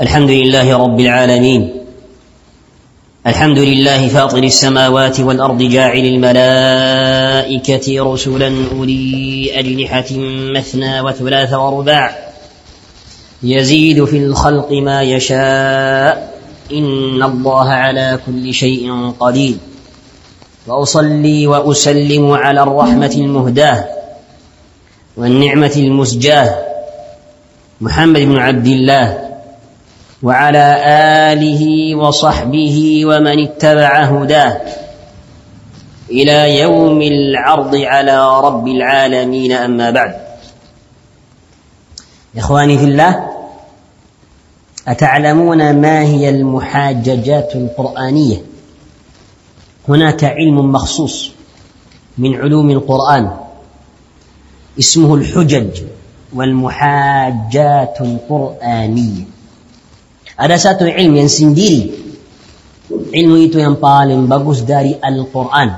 الحمد لله رب العالمين. الحمد لله فاطر السماوات والأرض جاعل الملائكة رسلا أولي أجنحة مثنى وثلاث ورباع. يزيد في الخلق ما يشاء. إن الله على كل شيء قدير. وأصلي وأسلم على الرحمة المهداة والنعمة المسجاة. محمد بن عبد الله. وعلى آله وصحبه ومن اتبع هداه إلى يوم العرض على رب العالمين. أما بعد إخواني في الله أتعلمون ما هي المحاججات القرآنية؟ هناك علم مخصوص من علوم القرآن اسمه الحجج والمحاجات القرآنية. Ada satu ilmu yang sendiri. Ilmu itu yang paling bagus dari Al-Quran.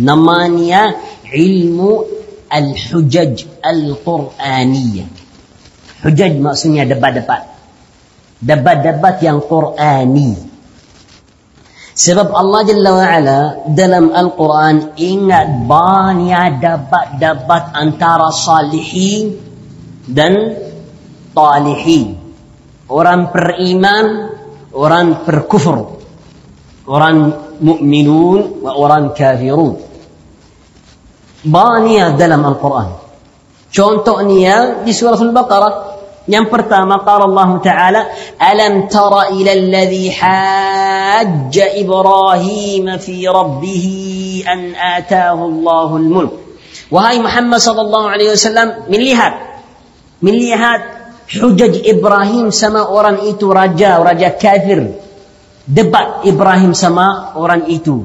Namanya ilmu Al-Hujaj Al-Quraniyah. Hujaj maksudnya debat-debat. Debat-debat yang Qurani. Sebab Allah Jalla wa'ala dalam Al-Quran ingat banyak debat-debat antara salihin dan talihin orang beriman, orang berkufur, orang mukminun, orang kafirun. Banyak dalam Al-Quran. Contohnya di surah Al-Baqarah. Yang pertama qala Allah Ta'ala Alam tara ila alladhi hajja Ibrahim fi rabbih an atahu Allahul mulk. Wahai Muhammad sallallahu alaihi wasallam, melihat melihat Ibrahim sama orang itu raja, raja kafir. Debat Ibrahim sama orang itu.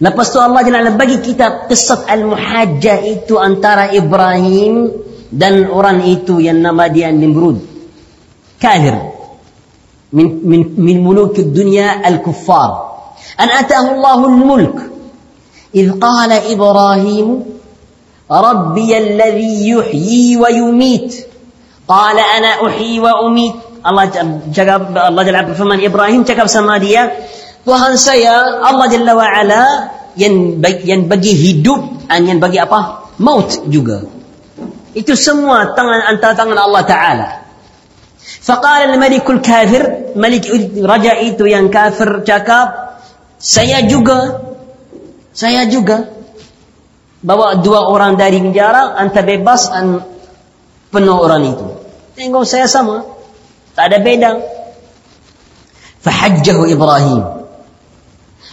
Lepas tu Allah Jalla bagi kita kisah Al-Muhajjah itu antara Ibrahim dan orang itu yang nama dia Nimrud. Kafir. Min, min, min muluk dunia al-kuffar. An atahu Allahu al-mulk. إذ قال إبراهيم ربي الذي يحيي ويميت Qala ana انا wa واميت Allah جاب Allah جل فمن Ibrahim cakap sama dia, Tuhan saya Allah Jalla wa ala yang, bagi, yang bagi hidup dan yang bagi apa? Maut juga. Itu semua tangan antara tangan Allah Ta'ala. Faqala al-malikul kafir, malik raja itu yang kafir cakap, saya juga, saya juga. Bawa dua orang dari penjara, anta bebas, penuh orang itu tengok saya sama tak ada beda فحجه إبراهيم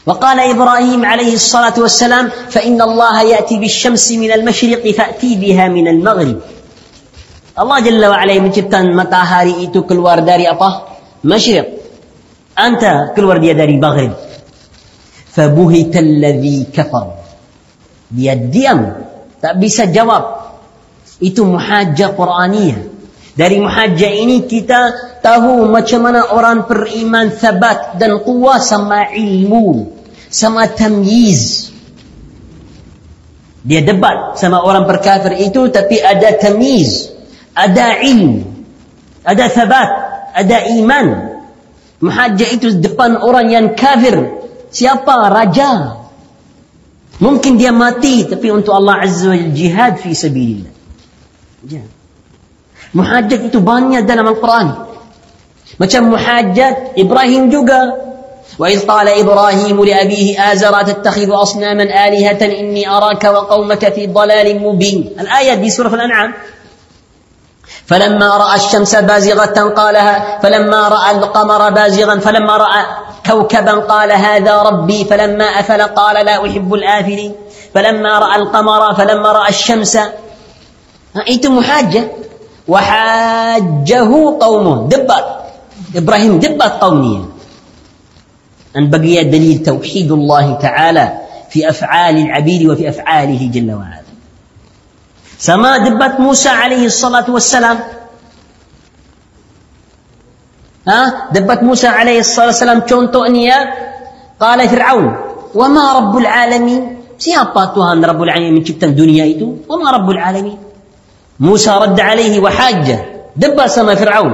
وقال إبراهيم عليه الصلاة والسلام فإن الله يأتي بالشمس من المشرق فأتي بها من المغرب الله جل وعلا menciptakan matahari itu keluar dari apa? Masyriq. Anta keluar dia dari maghrib. فبهت الذي كفر dia diam tak bisa jawab itu muhajjah Quraniyah. Dari muhajjah ini kita tahu macam mana orang beriman sabat dan kuat sama ilmu sama tamyiz. Dia debat sama orang berkafir itu tapi ada tamyiz ada ilmu ada sabat ada iman. Muhajjah itu depan orang yang kafir. Siapa? Raja. Mungkin dia mati tapi untuk Allah azza wa jihad fi sabilillah muhajjat itu banyak dalam Al-Quran. Macam muhajjat Ibrahim juga. وإذ قال إبراهيم لأبيه آزر تتخذ أصناما آلهة إني أراك وقومك في ضلال مبين الآية دي سورة الأنعام فلما رأى الشمس بازغة قالها فلما رأى القمر بازغا فلما رأى كوكبا قال هذا ربي فلما أفل قال لا أحب الآفلين فلما رأى القمر فلما رأى الشمس itu muhajjah wahajjahu qaumuh debat Ibrahim debat qaumnya أن بقي دليل توحيد الله تعالى في أفعال العبيد وفي أفعاله جل وعلا. سما دبت موسى عليه الصلاة والسلام. ها دبت موسى عليه الصلاة والسلام contoh قال فرعون وما رب العالمين؟ Siapa Tuhan رب العالمين menciptakan dunia itu? وما رب العالمين موسى رد عليه وحاجة دبا سما فرعون.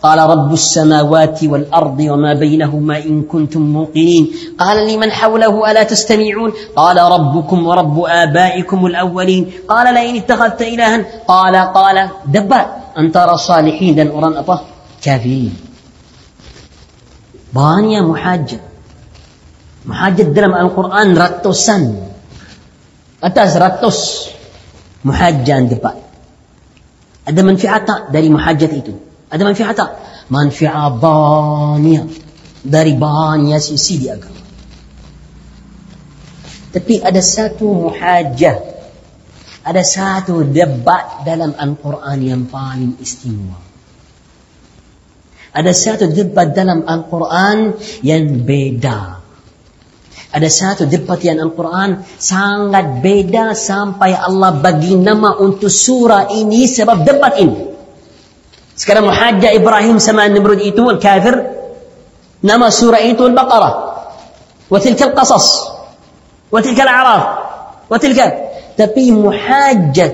قال رب السماوات والأرض وما بينهما إن كنتم موقنين. قال لمن حوله ألا تستمعون قال ربكم ورب آبائكم الأولين. قال لئن اتخذت إلها؟ قال قال دبا أن ترى صالحين dan orang apa kafirin banyak muhajat muhajat dalam Al-Quran atas ratus muhajat depan ada manfaat tak dari muhajat itu ada manfaat tak manfaat banyak dari banyak sisi di agama tapi ada satu muhajah ada satu debat dalam Al-Quran yang paling istimewa ada satu debat dalam Al-Quran yang beda. Ada satu di Al-Quran sangat beda sampai Allah bagi nama untuk surah ini sebab debat ini. Sekarang muhajja Ibrahim sama Nimrud itu al-kafir nama surah itu Al-Baqarah. Wa tilka al-qasas. Wa tilka al-a'raf. Wa tilka tapi muhajjat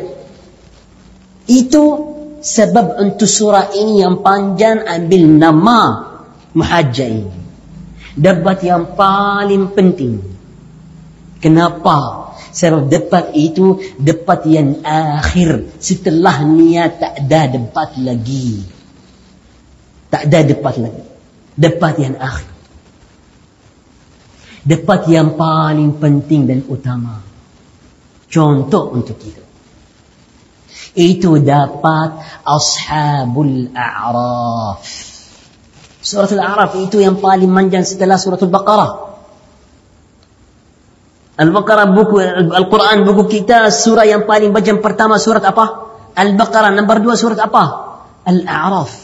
itu sebab untuk surah ini yang panjang ambil nama muhajjah ini. Debat yang paling penting. Kenapa? Sebab debat itu debat yang akhir. Setelah niat tak ada debat lagi. Tak ada debat lagi. Debat yang akhir. Debat yang paling penting dan utama. Contoh untuk kita itu dapat ashabul a'raf surat al-a'raf itu yang paling panjang setelah surat al-baqarah al-baqarah buku al-quran buku kita surah yang paling panjang pertama surat apa al-baqarah nombor dua surat apa al-a'raf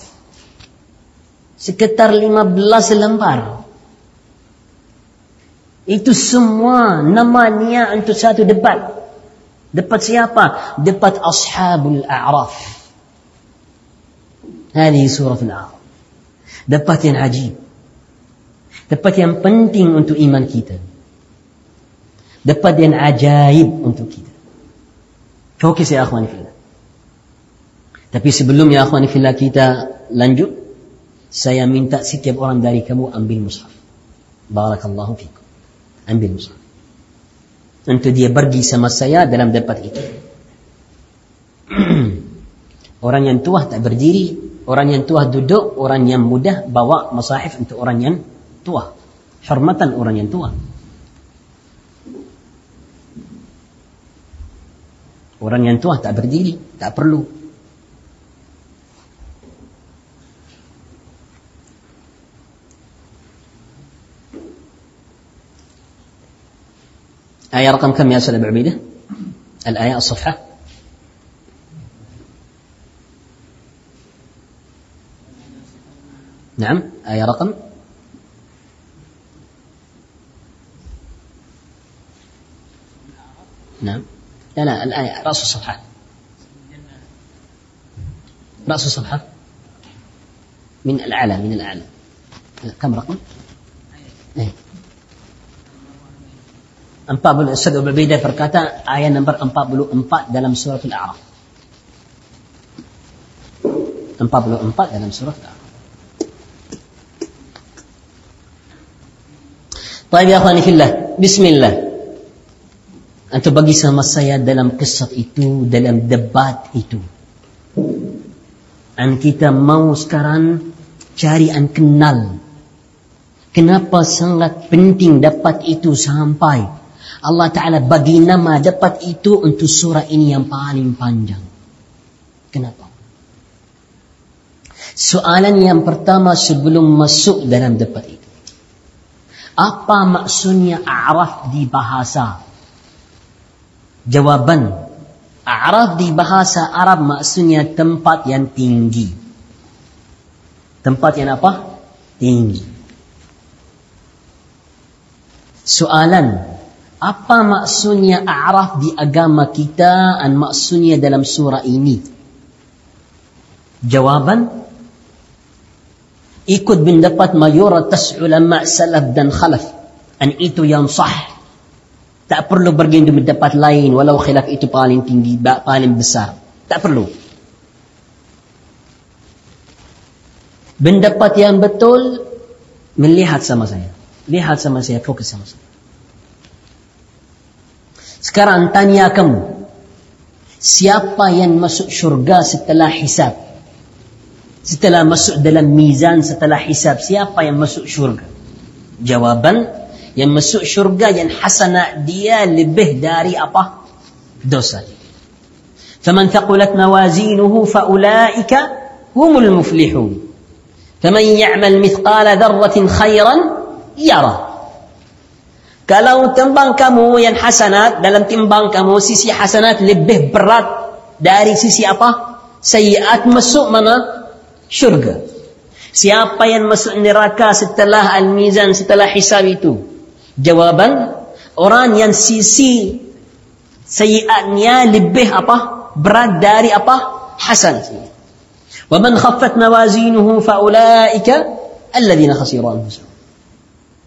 sekitar 15 lembar itu semua namanya untuk satu debat Dapat siapa? Dapat ashabul a'raf. Ini surah al-a'raf. Dapat yang ajib. Dapat yang penting untuk iman kita. Dapat yang ajaib untuk kita. Fokus ya akhwani fillah. Tapi sebelum ya akhwani fillah kita lanjut, saya minta setiap orang dari kamu ambil mushaf. Barakallahu fikum. Ambil mushaf untuk dia pergi sama saya dalam debat itu. orang yang tua tak berdiri, orang yang tua duduk, orang yang muda bawa masahif untuk orang yang tua. Hormatan orang yang tua. Orang yang tua tak berdiri, tak perlu. آية رقم كم يا أستاذ أبو عبيدة؟ الآية الصفحة نعم آية رقم نعم لا لا الآية رأس الصفحة رأس الصفحة من الأعلى من الأعلى كم رقم؟ أيه. 40 Ustaz berbeda berkata ayat nombor 44 dalam surah Al-A'raf. 44 dalam surah Al-A'raf. Baik ya akhwani fillah, bismillah. Antum bagi sama saya dalam kisah itu, dalam debat itu. Dan kita mau sekarang cari an kenal. Kenapa sangat penting dapat itu sampai Allah Ta'ala bagi nama dapat itu untuk surah ini yang paling panjang. Kenapa? Soalan yang pertama sebelum masuk dalam dapat itu. Apa maksudnya a'raf di bahasa? Jawaban. A'raf di bahasa Arab maksudnya tempat yang tinggi. Tempat yang apa? Tinggi. Soalan apa maksudnya a'raf di agama kita dan maksudnya dalam surah ini? Jawaban ikut mendapat mayoritas ulama salaf dan khalaf dan itu yang sah. Tak perlu pergi untuk mendapat lain walau khilaf itu paling tinggi, paling besar. Tak perlu. Pendapat yang betul melihat sama saya. Lihat sama saya, fokus sama saya. Sekarang tanya kamu. Siapa yang masuk syurga setelah hisab? Setelah masuk dalam mizan setelah hisab, siapa yang masuk syurga? Jawaban, yang masuk syurga yang hasanah dia lebih dari apa? Dosa dia. فمن ثقلت موازينه فأولئك هم المفلحون فمن يعمل مثقال ذرة خيرا يره Kalau timbang kamu yang hasanat dalam timbang kamu sisi hasanat lebih berat dari sisi apa? Sayiat masuk mana? Syurga. Siapa yang masuk neraka setelah al-mizan, setelah hisab itu? Jawaban, orang yang sisi sayiatnya lebih apa? Berat dari apa? Hasan. ومن خفت موازينه فأولئك الذين خسروا أنفسهم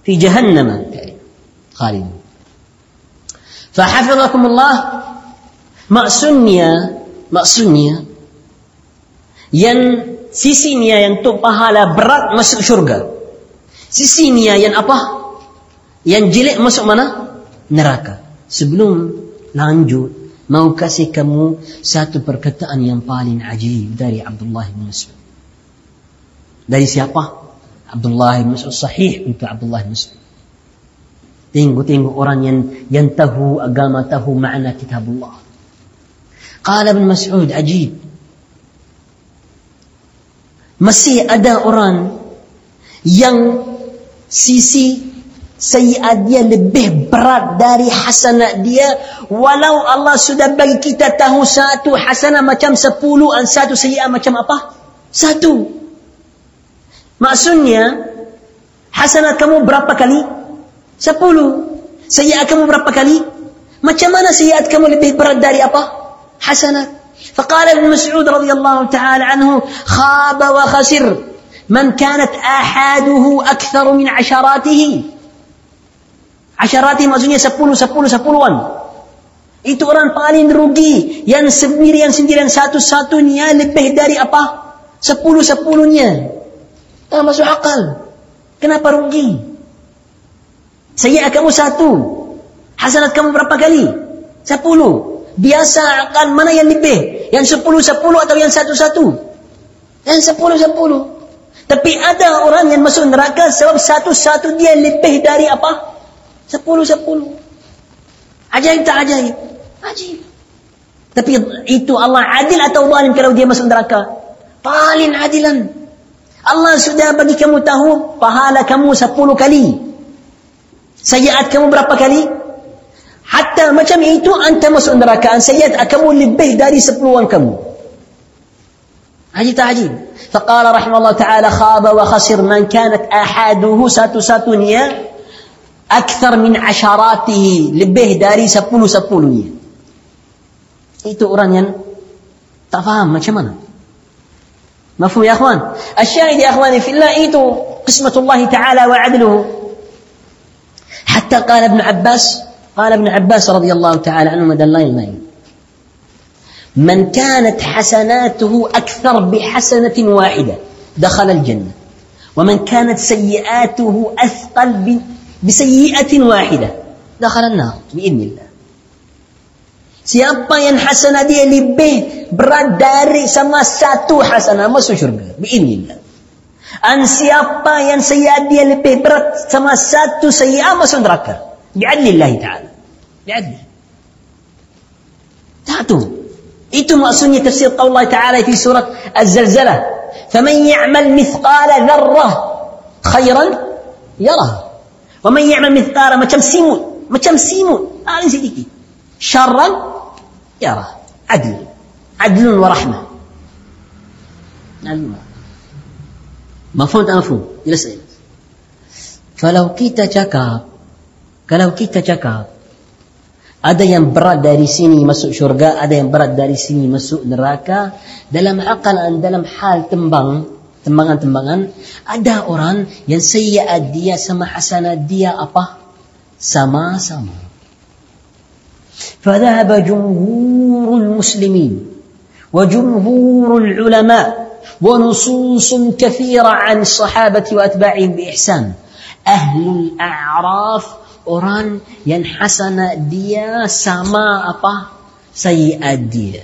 في جهنم خالدون فحفظكم الله maksudnya maksudnya yang sisi nia yang untuk pahala berat masuk syurga. Sisi nia yang apa? Yang jelek masuk mana? Neraka. Sebelum lanjut mau kasih kamu satu perkataan yang paling ajib dari Abdullah bin Mas'ud. Dari siapa? Abdullah bin Mas'ud. Sahih untuk Abdullah bin Mas'ud. Tengok-tengok orang yang yang tahu agama, tahu makna kitab Allah. Qala bin Mas'ud, ajib. Masih ada orang yang sisi sayiat dia lebih berat dari hasanat dia walau Allah sudah bagi kita tahu satu hasanah macam sepuluh dan satu sayiat macam apa? Satu. Maksudnya hasanat kamu berapa kali? Sepuluh. Sayiat kamu berapa kali? Macam mana sayiat kamu lebih berat dari apa? Hasanat. فقال ابن مسعود رضي الله تعالى عنه خاب وخسر من كانت آحاده أكثر من عشراته عشراته maksudnya sepuluh, sepuluh, sepuluhan itu orang paling rugi yang sendirian sendirian satu-satunya lebih dari apa? Sepuluh sepuluhnya. Tak masuk akal. Kenapa rugi? Sayyi'ah kamu satu. Hasanat kamu berapa kali? Sepuluh. Biasa akan mana yang lebih? Yang sepuluh sepuluh atau yang satu satu? Yang sepuluh sepuluh. Tapi ada orang yang masuk neraka sebab satu satu dia lebih dari apa? Sepuluh sepuluh. Ajaib tak ajaib? Ajaib. Tapi itu Allah adil atau zalim kalau dia masuk neraka? Paling adilan. Allah sudah bagi kamu tahu pahala kamu sepuluh kali. Sayiat kamu berapa kali? حتى ما كم إيتو أنت مسؤول دراك أن سيد أكمل لبه داري سبلوان كم عجيب عجيب فقال رحمه الله تعالى خاب وخسر من كانت أحده ساتو ساتونية أكثر من عشراته لبه داري سبلو سبلوية إيتو أورانيا تفهم ما كمان مفهوم يا أخوان؟ الشاهد يا أخواني في الله إيتو قسمة الله تعالى وعدله. حتى قال ابن عباس قال ابن عباس رضي الله تعالى عنه مدلين المين من كانت حسناته أكثر بحسنة واحدة دخل الجنة ومن كانت سيئاته أثقل بسيئة واحدة دخل النار بإذن الله Siapa yang hasanah dia lebih berat dari sama satu hasanah masuk syurga. Biiznillah. An siapa yang saya dia lebih berat sama satu saya masuk neraka. بعدل الله تعالى. بعدله تعتم إيتم أصني تفسير قول الله تعالى في سورة الزلزلة. فمن يعمل مثقال ذرة خيرا يره. ومن يعمل مثقال macam seimut macam سيمون؟ آه sedikit شرا يره. عدل. عدل ورحمة. مفهوم tak mafhum jelas فلو كيت جاكاب kalau kita cakap, ada yang berat dari sini masuk syurga, ada yang berat dari sini masuk neraka, dalam akal dan dalam hal tembang, tembangan-tembangan, ada orang yang sayyiat dia sama hasanat dia apa? Sama-sama. فذهب جمهور المسلمين وجمهور العلماء ونصوص كثيرة عن الصحابة وأتباعهم بإحسان أهل الأعراف orang yang hasanah dia sama apa sayiat dia.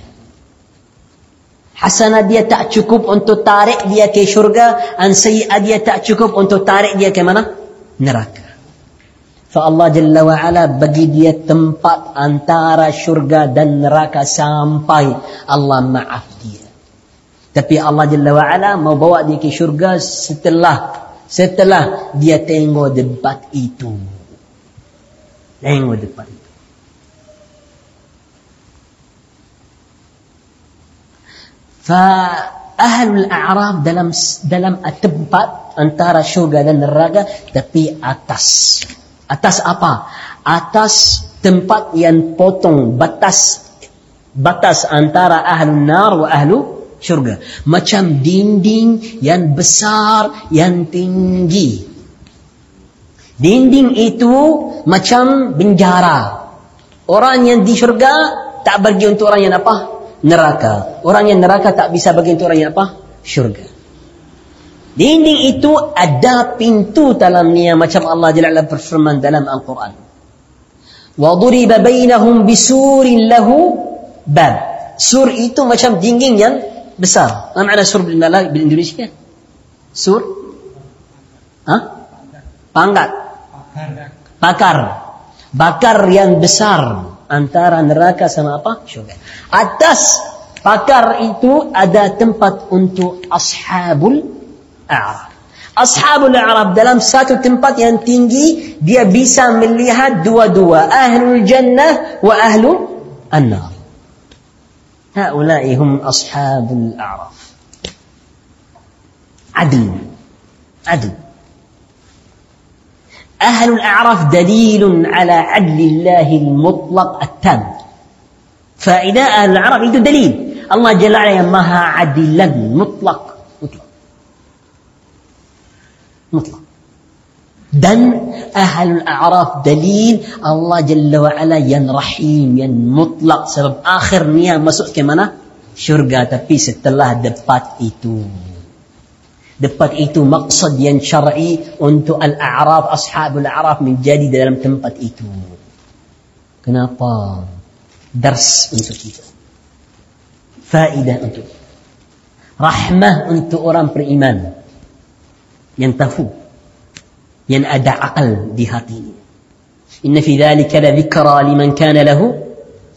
hasanah dia tak cukup untuk tarik dia ke syurga dan sayiat dia tak cukup untuk tarik dia ke mana? Neraka. Fa Allah Jalla wa Ala bagi dia tempat antara syurga dan neraka sampai Allah maaf dia. Tapi Allah Jalla wa Ala mau bawa dia ke syurga setelah setelah dia tengok debat itu lengua de itu. Fa ahlul a'raf dalam dalam tempat antara syurga dan neraka tapi atas. Atas apa? Atas tempat yang potong batas batas antara ahlu nar wa ahlu syurga. Macam dinding yang besar, yang tinggi. Dinding itu macam penjara. Orang yang di syurga tak bagi untuk orang yang apa? Neraka. Orang yang neraka tak bisa bagi untuk orang yang apa? Syurga. Dinding itu ada pintu dalamnya macam Allah Jalla berfirman dalam Al-Quran. وَضُرِبَ بَيْنَهُمْ بِسُورٍ لَهُ بَابٍ Sur itu macam dinding yang besar. Apa makna sur bil Indonesia? Sur? Ha? Pangkat. bakar. Bakar. Yang besar antara neraka sama apa? Syurga. Atas bakar itu ada tempat untuk ashabul a'raf ashabul Arab dalam satu tempat yang tinggi dia bisa melihat dua-dua ahlul jannah wa ahlul annar. Haulai hum ashabul a'raf adil. Adil. أهل الأعراف دليل على عدل الله المطلق التام. فإذا أهل الأعراف عنده دليل. الله جل وعلا يماها عدلا مطلق. مطلق. مطلق. دن أهل الأعراف دليل الله جل وعلا ين رحيم ين مطلق. سبب آخر نيا مسوء كمانا؟ شرقة في ست الله دبات إيتون dapat itu maksud yang syar'i untuk al-a'raf ashabul a'raf menjadi dalam tempat itu kenapa dars untuk kita faedah untuk rahmah untuk orang beriman yang tahu yang ada akal di hatinya inna fi dhalika la dhikra liman kana lahu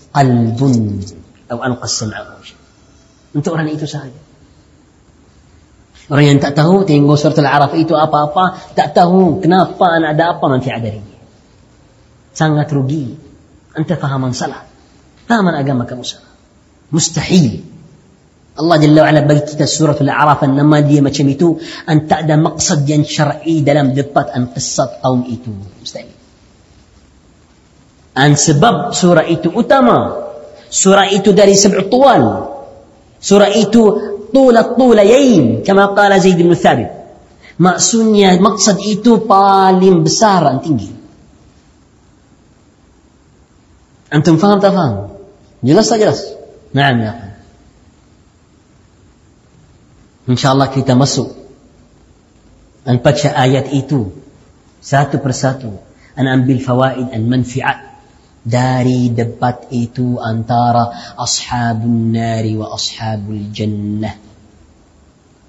qalbun atau alqa sam'a untuk orang itu sahaja orang yang tak tahu tengok surat al-araf itu apa-apa tak tahu kenapa ada apa nanti ada ini sangat rugi. Anta fahaman salah? Fahaman agama kamu salah? Mustahil. Allah Jalla wa'ala bagi kita surah Al-A'raf nama dia macam itu. An tak ada maksud yang syar'i dalam debat an qissat kaum itu. Mustahil. An sebab surah itu utama. Surah itu dari sab'u tuwal surah itu طول الطول يين كما قال زيد بن ثابت. مأسونيا مقصد إيتو باليم بسارة تنجي أنتم فهم تفهم جلس جلس نعم يا أخي إن شاء الله كيتا مسو أن آيات إيتو ساتو برساتو أن أنبي الفوائد المنفعة داري دبت إيتو أنتارا أصحاب النار وأصحاب الجنة.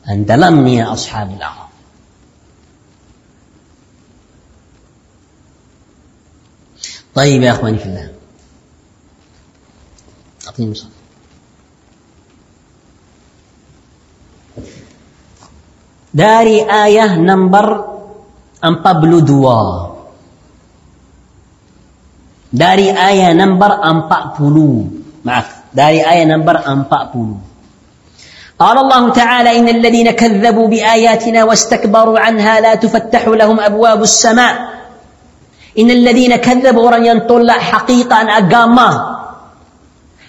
أنت لم يا أصحاب الأعراف. طيب يا أخواني في الله. أعطيني مصحف dari ayah nomor دوار dari ayat nombor 40 maaf dari ayat nombor 40 قال الله تعالى إن الذين كذبوا بآياتنا واستكبروا عنها لا تفتح لهم أبواب السماء إن الذين كذبوا orang yang tolak hakikat agama.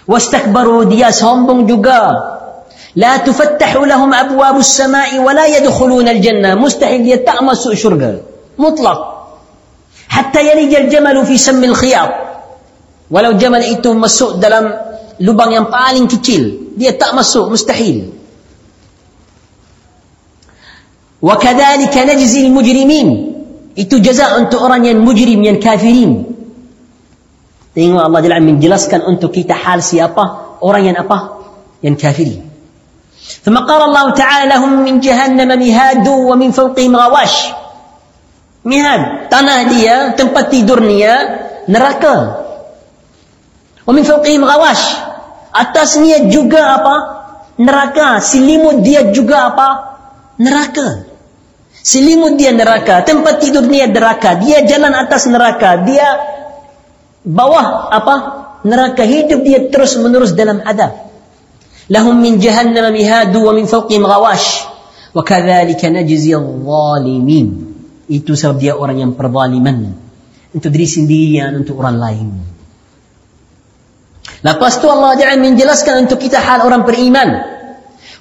واستكبروا dia sombong juga. لا تفتح لهم أبواب السماء ولا يدخلون الجنة مستحيل يتأمسوا شرقا مطلق حتى يلج الجمل في سم الخياط. ولو جمل إتو مسوء دلم لبان ينبالين كتيل ليتا مسوء مستحيل وكذلك نجزي المجرمين. إتو جزاء أنت أرن ين مجرم ين كافرين تينو الله جل من جلس كان أنت كيتا حال سي أبا أرن ين أبا ين كافرين ثم قال الله تعالى لهم من جهنم مهاد ومن فوقهم غواش mihan tanah dia tempat tidur dia ya, neraka. Wa min fawqihim ghawash. Atas dia juga apa? Neraka. Selimut dia juga apa? Neraka. Selimut dia neraka. Tempat tidur dia neraka. Dia jalan atas neraka. Dia bawah apa? Neraka. Hidup dia terus menerus dalam adab. Lahum min jahannam mihadu wa min fawqihim ghawash. Wa kadzalika najzi adh-dhalimin Itu sebab dia orang yang perzaliman. Untuk diri sendirian, untuk orang lain. Lepas tu Allah Ta'ala menjelaskan untuk kita hal orang beriman.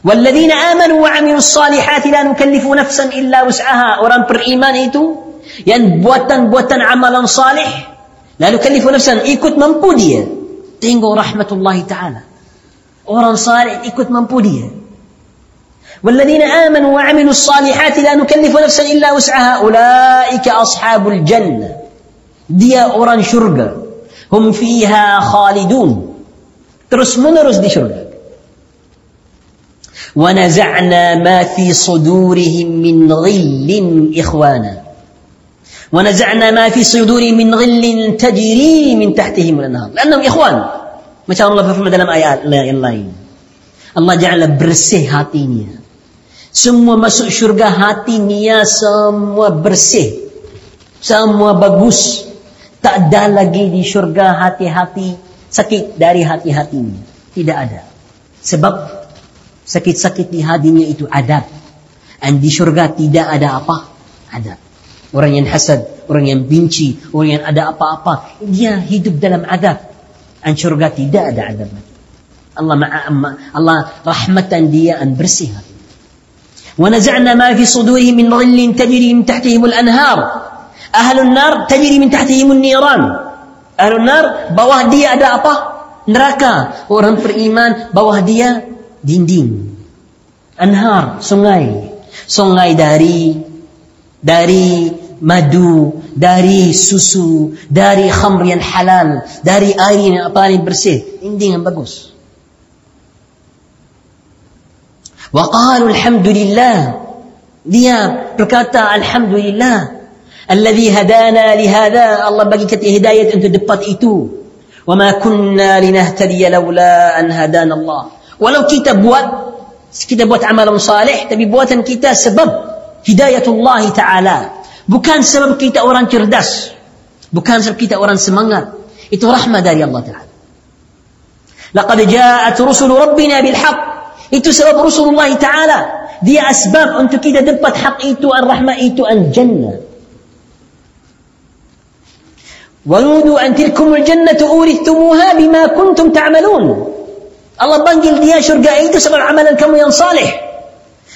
والذين آمنوا وعملوا الصالحات لا نكلف نفسا إلا وسعها orang beriman itu yang buatan-buatan amalan salih la nukallifu nafsan ikut mampu dia tengok rahmatullahi taala orang salih ikut mampu dia والذين آمنوا وعملوا الصالحات لا نكلف نفسا إلا وسعها أولئك أصحاب الجنة. dia orang هم فيها خالدون. terus menerus di ونزعنا ما في صدورهم من غل إخوانا. ونزعنا ما في صدورهم من غل تجري من تحتهم الأنهار. لأنهم إخوان. ما شاء الله dalam ayat lain Allah Ja'ala bersih hatinya semua masuk syurga hatinya semua bersih semua bagus tak ada lagi di syurga hati-hati sakit dari hati-hatinya tidak ada sebab sakit-sakit di hatinya itu adab. Dan di syurga tidak ada apa? Adab. Orang yang hasad, orang yang benci, orang yang ada apa-apa, dia hidup dalam adab. Dan syurga tidak ada adab. Allah Allah rahmatan dia an bersih hati. ونزعنا ما في صدورهم من غل تجري من تحتهم الأنهار أهل النار تجري من تحتهم النيران أهل النار bawah dia ada apa? neraka orang beriman bawah dia dinding anhar sungai sungai dari dari madu dari susu dari khamr yang halal dari air yang apa yang bersih dinding yang bagus وقالوا الحمد لله dia berkata alhamdulillah الذي هدانا لهذا الله bagi kita hidayah untuk dapat itu وما كنا لنهتدي لولا أن هدانا الله Walau kita buat kita buat amalan salih tapi buatan kita sebab hidayatullah taala bukan sebab kita orang cerdas bukan sebab kita orang semangat itu rahmat dari Allah taala laqad ja'at rusul rabbina bil haqq itu sebab Rasulullah taala dia asbab untuk kita dapat hak itu ar-rahmah itu al-jannah ونودوا أن تلكم الجنة أورثتموها بما كنتم تعملون Allah panggil dia syurga itu sebab amalan kamu yang salih.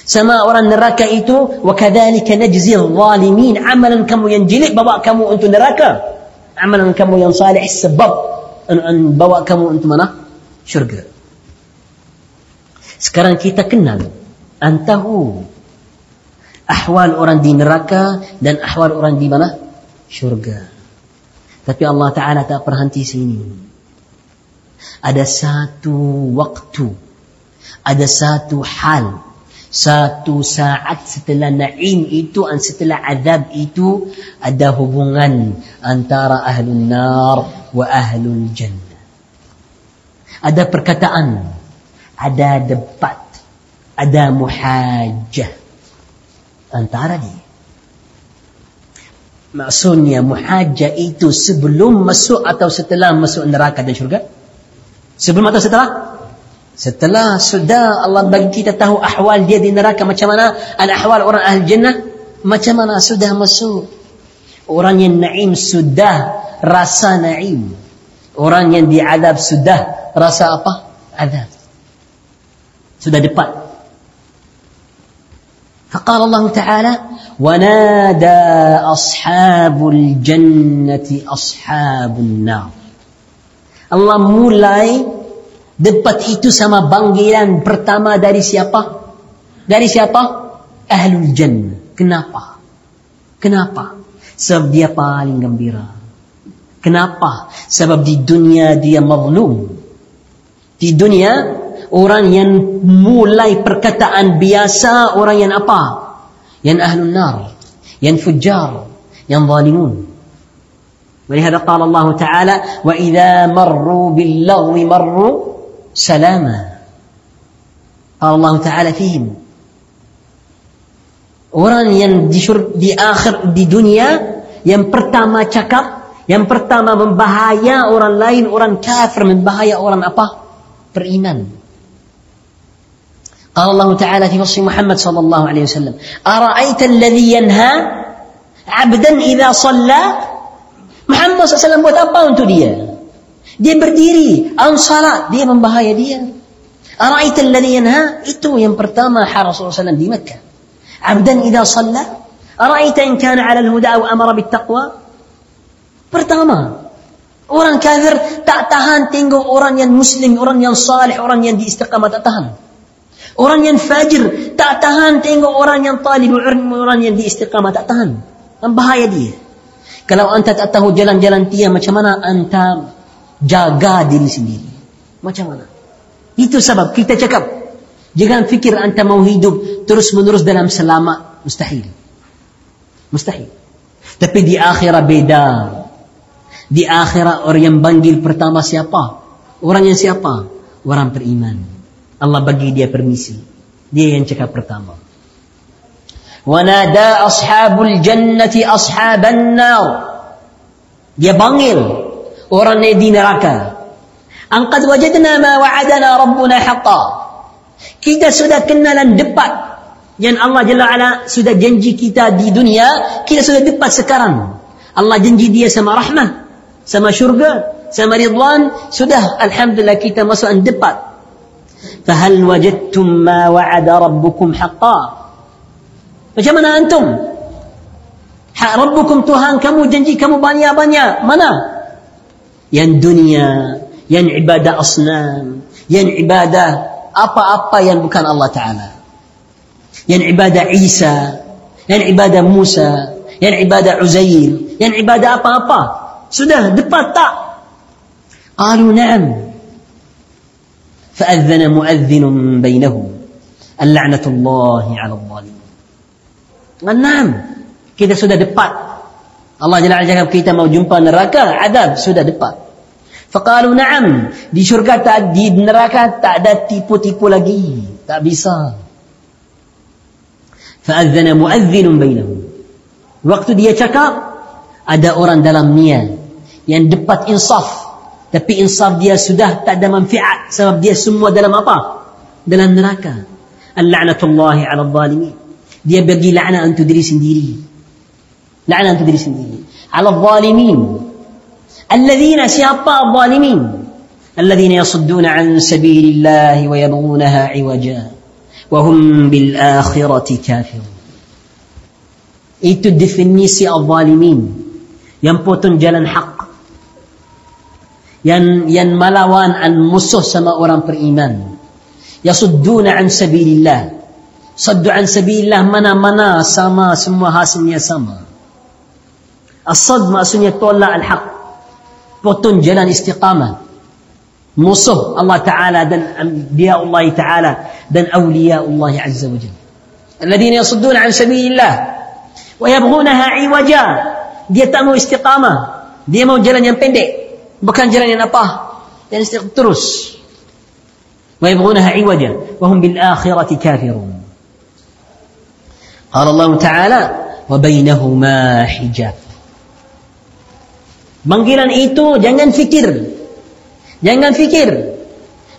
Sama orang neraka itu, kadzalika najzi zalimin. Amalan kamu yang jelek bawa kamu untuk neraka. Amalan kamu yang salih sebab bawa kamu untuk mana? Syurga. Sekarang kita kenal antahu ahwal orang di neraka dan ahwal orang di mana? Syurga. Tapi Allah Ta'ala tak berhenti sini ada satu waktu ada satu hal satu saat setelah na'im itu dan setelah azab itu ada hubungan antara ahlul nar wa ahlul jannah ada perkataan ada debat ada muhajjah antara dia maksudnya muhajjah itu sebelum masuk atau setelah masuk neraka dan syurga Sebelum atau setelah? Setelah sudah Allah bagi kita tahu ahwal dia di neraka macam mana, dan ahwal orang ahli jannah macam mana sudah masuk. Orang yang naim sudah rasa naim. Orang yang diadab sudah rasa apa? Adab Sudah dapat. فقال الله تعالى ونادى أصحاب الجنة أصحاب النار Allah mulai dapat itu sama panggilan pertama dari siapa? Dari siapa? ahlul jannah. Kenapa? Kenapa? Sebab dia paling gembira. Kenapa? Sebab di dunia dia mazlum. Di dunia orang yang mulai perkataan biasa orang yang apa? Yang ahlul nar, yang fujar, yang zalimun. ولهذا قال الله تعالى وإذا مروا باللغو مروا سلاما قال الله تعالى فيهم orang yang di, syur, di akhir di dunia yang pertama cakap yang pertama membahaya orang lain orang kafir membahaya orang apa beriman قال الله تعالى في وصف محمد صلى الله عليه وسلم أرأيت الذي ينهى عبدا إذا صلى؟ محمد صلى الله عليه وسلم buat apa untuk dia? أن berdiri ansara dia membahaya dia. أرأيت الذي ينهى؟ Itu yang pertama حرى صلى الله عليه وسلم di مكة عبدا إذا صلى. أرأيت إن كان على الهدى أو أمر بالتقوى؟ برتاما أوران كافر tak tahan tengok orang yang muslim orang yang salih orang yang diistiqamah tak Orang yang fajir tak tahan tengok orang yang talib ilmu, orang yang di istiqamah tak tahan. Bahaya dia. Kalau anda tak tahu jalan-jalan dia, macam mana anda jaga diri sendiri? Macam mana? Itu sebab kita cakap, jangan fikir anda mau hidup terus-menerus dalam selamat. Mustahil. Mustahil. Tapi di akhirat beda. Di akhirat orang yang panggil pertama siapa? Orang yang siapa? Orang beriman. Allah bagi dia permisi. Dia yang cakap pertama. Wanada ashabul jannati ashaban nar. Dia panggil orang di neraka. Angkat wajadna ma wa'adana rabbuna haqqan. Kita sudah kenalan dapat yang Allah Jalla Ala sudah janji kita di dunia, kita sudah dapat sekarang. Allah janji dia sama rahmat, sama syurga, sama ridwan, sudah alhamdulillah kita masuk dapat. فهل وجدتم ما وعد ربكم حقا؟ فجمنا أنتم. ربكم تهان كم جنجي كم بانيا بانيا. منا؟ ين دنيا ين عبادة أصنام ين عبادة أبا أبا ين بكان الله تعالى. ين عبادة عيسى ين عبادة موسى ين عبادة عزيل ين عبادة أبا أبا. سده دبا قالوا نعم. فأذن مؤذن بينهم اللعنة الله على الظالمين Enam. Kita sudah depan. Allah Jalla cakap kita mau jumpa neraka, adab sudah depan. Faqalu na'am. Di syurga tak, di neraka tak ada tipu-tipu lagi. Tak bisa. Fa'adzana mu'adzinun bainahum. Waktu dia cakap, ada orang dalam niat yang dapat insaf. Tapi insaf dia sudah tak ada manfaat sebab dia semua dalam apa? Dalam neraka. Al-la'natullahi 'ala adh-dhalimin. dia bagi laknat untuk diri sendiri laknat untuk diri sendiri ala zalimin الذين siapa الظالمين الذين يصدون عن سبيل الله ويبغونها عوجا وهم بالآخرة كافرون itu definisi al-zalimin yang potong jalan hak yang yang melawan an musuh sama orang beriman yasudduna an sabilillah Saddu an sabilillah mana-mana sama semua hasilnya sama. As-sad maksudnya tolak al-haq. Potong jalan istiqamah. Musuh Allah Ta'ala dan Anbiya Allah Ta'ala dan Awliya Allah Azza wa Jalla. Alladhina yasudduna an sabilillah wa yabghunaha iwaja. Dia tak mau istiqamah. Dia mau jalan yang pendek bukan jalan yang apa yang istiq terus. Wa yabghunaha iwaja wa hum bil akhirati kafirun. Qala Allah ta'ala wa bainahuma hijab. Panggilan itu jangan fikir. Jangan fikir.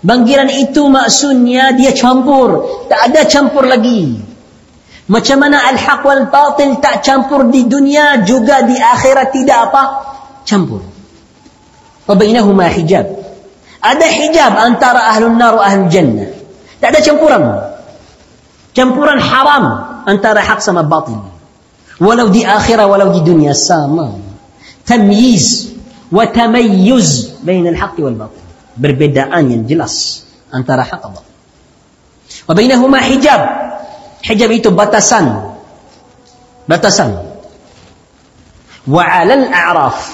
Panggilan itu maksudnya dia campur. Tak ada campur lagi. Macam mana al-haq wal batil tak campur di dunia juga di akhirat tidak apa? Campur. Wabainahuma hijab. Ada hijab antara ahlul nar wa ahlul jannah. Tak ada campuran. Campuran haram. antara hak sama batil. Walau di akhirat, walau di dunia sama. Tamyiz wa tamayyuz bain al-haq wal batil. Berbedaan yang jelas antara hak Allah. Wa bainahuma hijab. Hijab itu batasan. Batasan. Wa 'alal a'raf.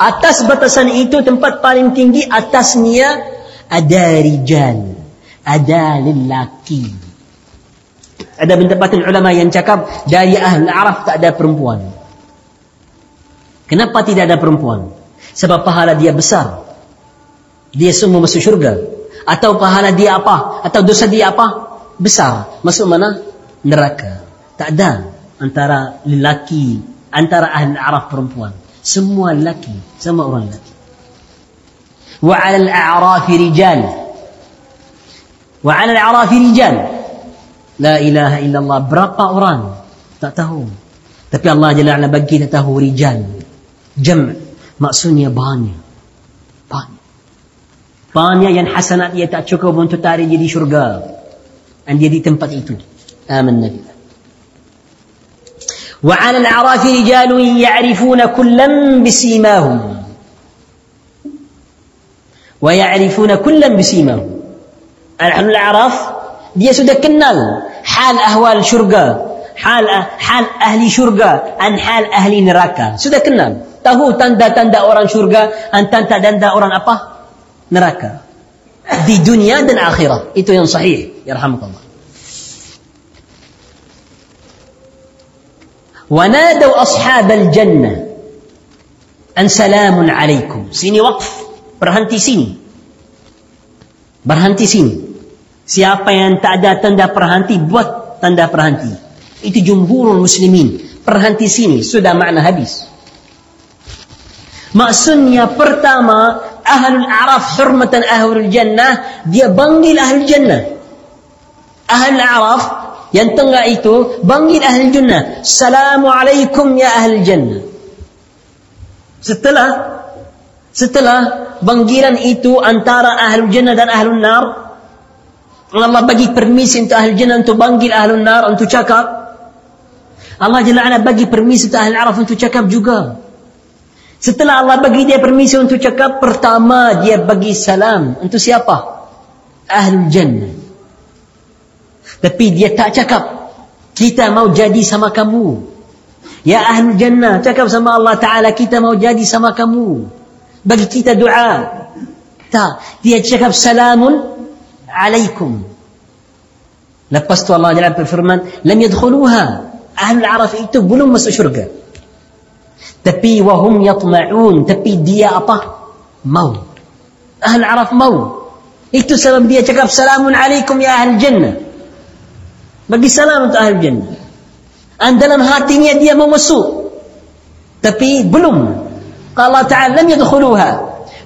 Atas batasan itu tempat paling tinggi atasnya ada rijal. Ada lelaki. Ada pendapatan ulama yang cakap dari ahli Araf tak ada perempuan. Kenapa tidak ada perempuan? Sebab pahala dia besar. Dia semua masuk syurga. Atau pahala dia apa? Atau dosa dia apa? Besar. Masuk mana? Neraka. Tak ada antara lelaki, antara ahli Araf perempuan. Semua lelaki, semua orang lelaki. Wa 'ala al-a'rafi rijal. Wa 'ala al-a'rafi rijal. La ilaha illallah berapa orang? Tak tahu. Tapi Allah Jalla ala bagi kita tahu rijal. Jam' maksudnya banyak. Banyak. Banyak yang hasanat dia tak cukup untuk tarik dia di syurga. Dan dia di tempat itu. Amin Nabi. وعلى الأعراف رجال يعرفون كلا بسيماهم. ويعرفون كلا بسيماهم. نحن الأعراف دي كنال. حال أهوال شرقة حال حال أهلي شرقة أن حال أهلي نراكا سدكنال تهو تندا تندا أوران شرقة أن تندا تندا أوران أبا نراكا في دنيا دن آخرة. إتو ين صحيح. يرحمك الله. ونادوا أصحاب الجنة أن سلام عليكم sini waqf berhenti sini berhenti sini siapa yang tak ada tanda perhenti buat tanda perhenti itu jumhurul muslimin perhenti sini sudah makna habis maksudnya pertama ahlul araf hurmatan ahlul jannah dia panggil ahlul jannah ahlul araf yang tengah itu panggil ahli jannah. Assalamualaikum ya ahli jannah. Setelah setelah panggilan itu antara ahli jannah dan ahli nar Allah bagi permisi untuk ahli jannah untuk panggil ahli nar untuk cakap. Allah Jalla ala bagi permisi untuk ahli araf untuk cakap juga. Setelah Allah bagi dia permisi untuk cakap pertama dia bagi salam untuk siapa? Ahli jannah tapi dia tak cakap kita mau jadi sama kamu. Ya ahli jannah cakap sama Allah Taala kita mau jadi sama kamu. Bagi kita doa. Tak, dia cakap salamun alaikum. Lepas tu Allah Taala berfirman, "Lam yadkhuluha." Ahli Araf itu belum masuk syurga. Tapi wahum yatma'un, tapi dia apa? Mau. Ahli Araf mau. Itu sebab dia cakap salamun alaikum ya ahli jannah bagi salam untuk ahli jannah. Dan dalam hatinya dia mau masuk. Tapi belum. Allah Ta'ala lam yadkhuluha.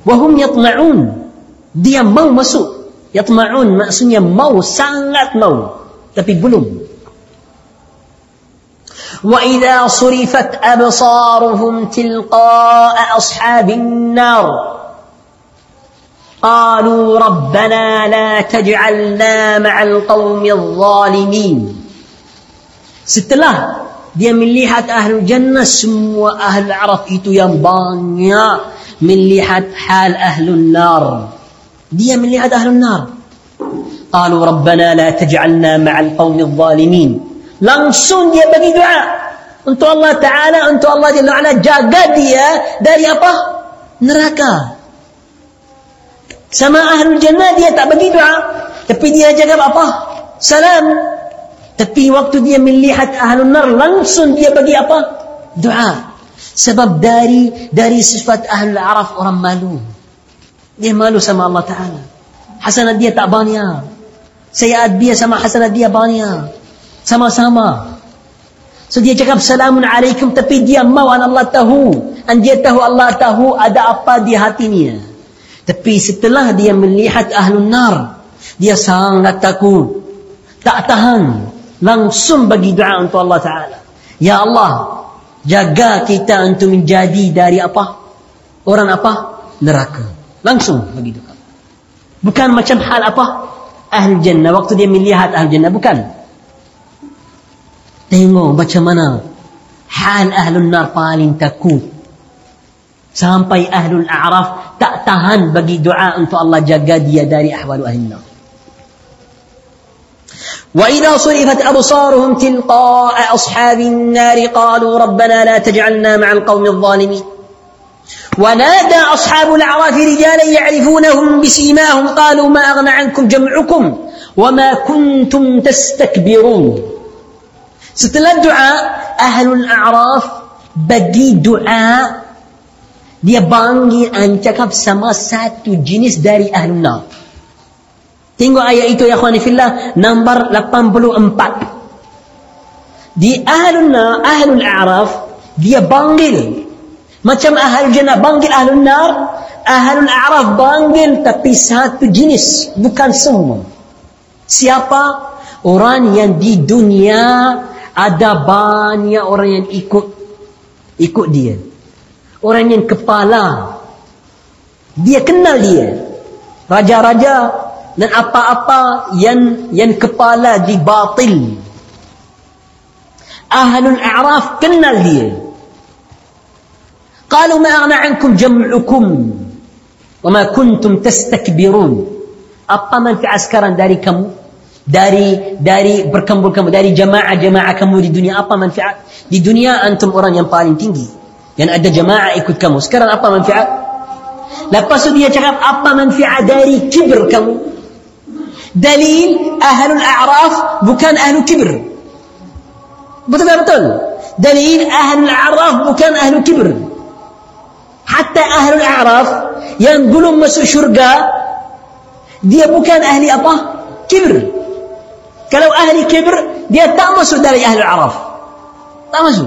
Wahum yatma'un. Dia mau masuk. Yatma'un maksudnya mau, sangat mau. Tapi belum. وإذا صرفت أبصارهم تلقاء أصحاب النار قالوا ربنا لا تجعلنا مع القوم الظالمين setelah dia melihat ahli jannah semua ahli araf itu yang banyak melihat hal ahli nar dia melihat ahli nar قالوا ربنا لا تجعلنا مع القوم الظالمين langsung dia bagi doa untuk Allah Ta'ala untuk Allah Jalla jaga dia dari apa? neraka sama ahli jannah dia tak bagi doa. Tapi dia jaga apa? Salam. Tapi waktu dia melihat ahli nar langsung dia bagi apa? Doa. Sebab dari dari sifat ahli araf orang malu. Dia malu sama Allah Ta'ala. Hasanat dia tak banyak. Sayyad dia sama hasanat dia banyak. Sama-sama. So dia cakap salamun alaikum tapi dia mau Allah tahu. Dan dia tahu Allah tahu ada apa di hatinya. Tapi setelah dia melihat ahlun nar, dia sangat takut. Tak tahan. Langsung bagi doa untuk Allah Ta'ala. Ya Allah, jaga kita untuk menjadi dari apa? Orang apa? Neraka. Langsung bagi doa. Bukan macam hal apa? Ahli jannah. Waktu dia melihat ahli jannah. Bukan. Tengok macam mana hal ahlun nar paling takut sampai ahlul a'raf tak tahan bagi doa untuk Allah jaga dia dari ahwal ahli nar وإذا صرفت أبصارهم تلقاء أصحاب النار قالوا ربنا لا تجعلنا مع القوم الظالمين ونادى أصحاب الأعراف رجالا يعرفونهم بسيماهم قالوا ما أغنى عنكم جمعكم وما كنتم تستكبرون Setelah doa, Ahlul A'raf bagi doa dia panggil cakap sama satu jenis dari Ahlul Nar. Tengok ayat itu ya khawani fillah nombor 84. Di Ahlul Nar, Ahlul A'raf dia panggil macam Ahlul Jannah panggil Ahlul Nar, Ahlul A'raf panggil tapi satu jenis, bukan semua. Siapa? Orang yang di dunia ada banyak orang yang ikut ikut dia orang yang kepala. Dia kenal dia. Raja-raja dan apa-apa yang yang kepala di batil. Ahlul a'raf kenal dia. Qalu ma aghna ankum jam'ukum wa ma kuntum tastakbirun. Apa manfaat sekarang dari kamu? Dari dari berkumpul kamu dari jamaah-jamaah kamu di dunia apa manfaat? Di dunia antum orang yang paling tinggi. Yang ada jamaah ikut kamu sekarang apa manfaat lepas itu dia cakap apa manfaat dari kibir kamu dalil ahlul a'raf bukan ahlu kibir betul tak betul dalil ahlul a'raf bukan ahlu kibir hatta ahlul a'raf yang belum masuk syurga dia bukan ahli apa kibir Kalau ahli kibr, dia tak masuk dari ahli araf. Tak masuk.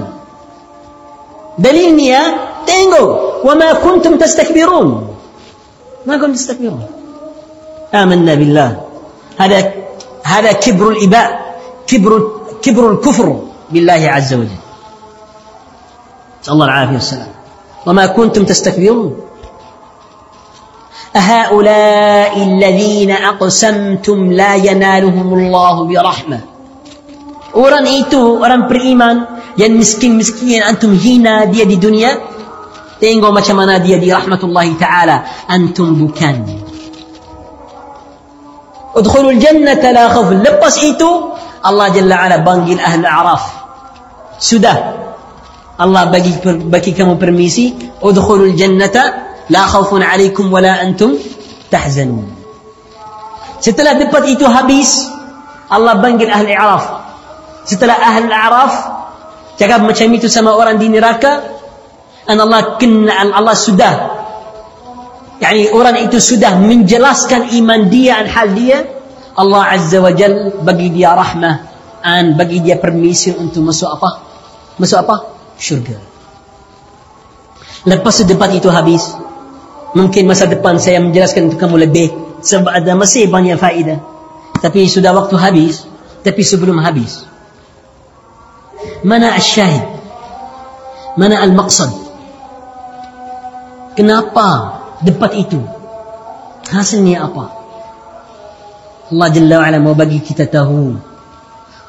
Dalilnya, tengok. وَمَا كُنْتُمْ تَسْتَكْبِرُونَ. ما كنتم تستكبرون. آمنا بالله. هذا هذا كبر الإباء. كبر كبر الكفر بالله عز وجل. نسأل الله العافية والسلام. وما كنتم تستكبرون. أهؤلاء الذين أقسمتم لا ينالهم الله برحمة. Orang itu, orang beriman yan miskin miskin أنتم هنا دي دي دنيا تينغو ما كمان دي دي رحمة الله تعالى أنتم بكان ادخلوا الجنة لا خوف لبس إيتو الله جل وعلا بانجل أهل الأعراف سدى الله بقي بقي كم برميسي ادخلوا الجنة لا خوف عليكم ولا أنتم تحزنون Setelah dapat itu habis, Allah panggil ahli Araf. Setelah ahli Araf, cakap macam itu sama orang di neraka dan Allah kenal Allah sudah yani orang itu sudah menjelaskan iman dia dan hal dia Allah Azza wa Jal bagi dia rahmah dan bagi dia permisi untuk masuk apa masuk apa syurga lepas debat itu habis Mungkin masa depan saya menjelaskan untuk kamu lebih sebab ada masih banyak faedah. Tapi sudah waktu habis. Tapi sebelum habis. Mana asyahid? Mana al-maqsad? Kenapa debat itu? Hasilnya apa? Allah Jalla wa'ala mau bagi kita tahu.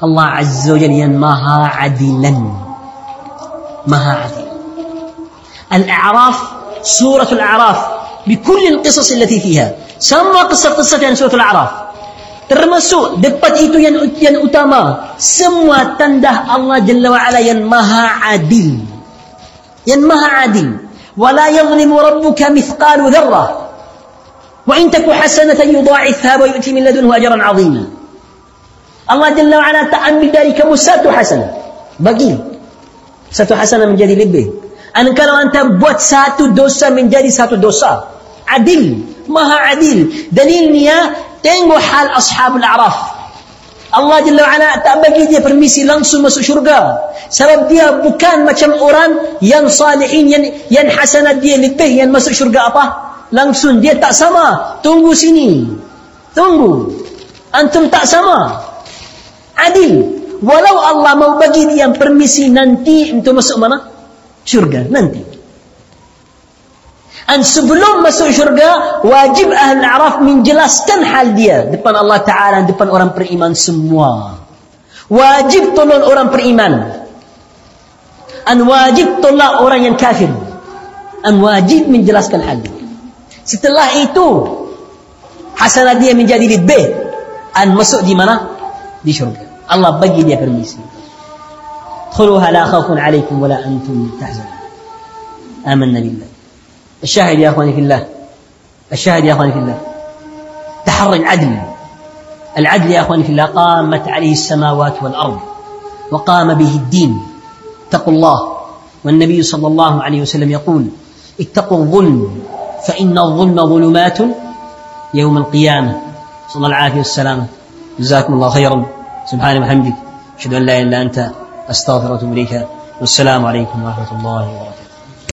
Allah Azza wa Jalla yang maha adilan. Maha adil. Al-A'raf سورة الأعراف بكل القصص التي فيها semua kisah-kisah dalam surah Al-A'raf termasuk depan itu yang, yang utama. Semua tanda Allah Jalla wa'ala yang maha adil. Yang maha adil. Wala yazlimu rabbuka mithqalu dharrah. Wa in taku hasanatan yudha'ifha wa yu'ti min ladunhu ajran 'azima Allah Jalla wa'ala ta'ambil dari kamu satu hasanah bagi. Satu hasanah menjadi lebih. Dan kalau anda buat satu dosa menjadi satu dosa. Adil. Maha adil. Dalilnya tengok hal ashabul a'raf. Allah Jalla wa'ala tak bagi dia permisi langsung masuk syurga. Sebab dia bukan macam orang yang salihin, yang, yang hasanat dia lebih yang masuk syurga apa? Langsung dia tak sama. Tunggu sini. Tunggu. Antum tak sama. Adil. Walau Allah mau bagi dia permisi nanti untuk masuk mana? syurga nanti Dan sebelum masuk syurga, wajib ahli araf menjelaskan hal dia depan Allah Ta'ala, depan orang beriman semua. Wajib tolong orang beriman. Dan wajib tolak orang yang kafir. Dan wajib menjelaskan hal dia. Setelah itu, hasanah dia menjadi lebih. Dan masuk di mana? di syurga. Allah bagi dia permisi. ادخلوها لا خوف عليكم ولا أنتم تحزنون آمنا بالله الشاهد يا أخواني في الله. الشاهد يا أخواني في الله. تحري العدل العدل يا أخواني في الله قامت عليه السماوات والأرض وقام به الدين. اتقوا الله. والنبي صلى الله عليه وسلم يقول اتقوا الظلم فإن الظلم ظلمات يوم القيامة. صلى الله العافية والسلامة جزاكم الله خيرا. سبحانه وبحمدك. أشهد أن لا إله إلا أنت. أستغفر وأتوب إليك. والسلام عليكم ورحمة الله وبركاته.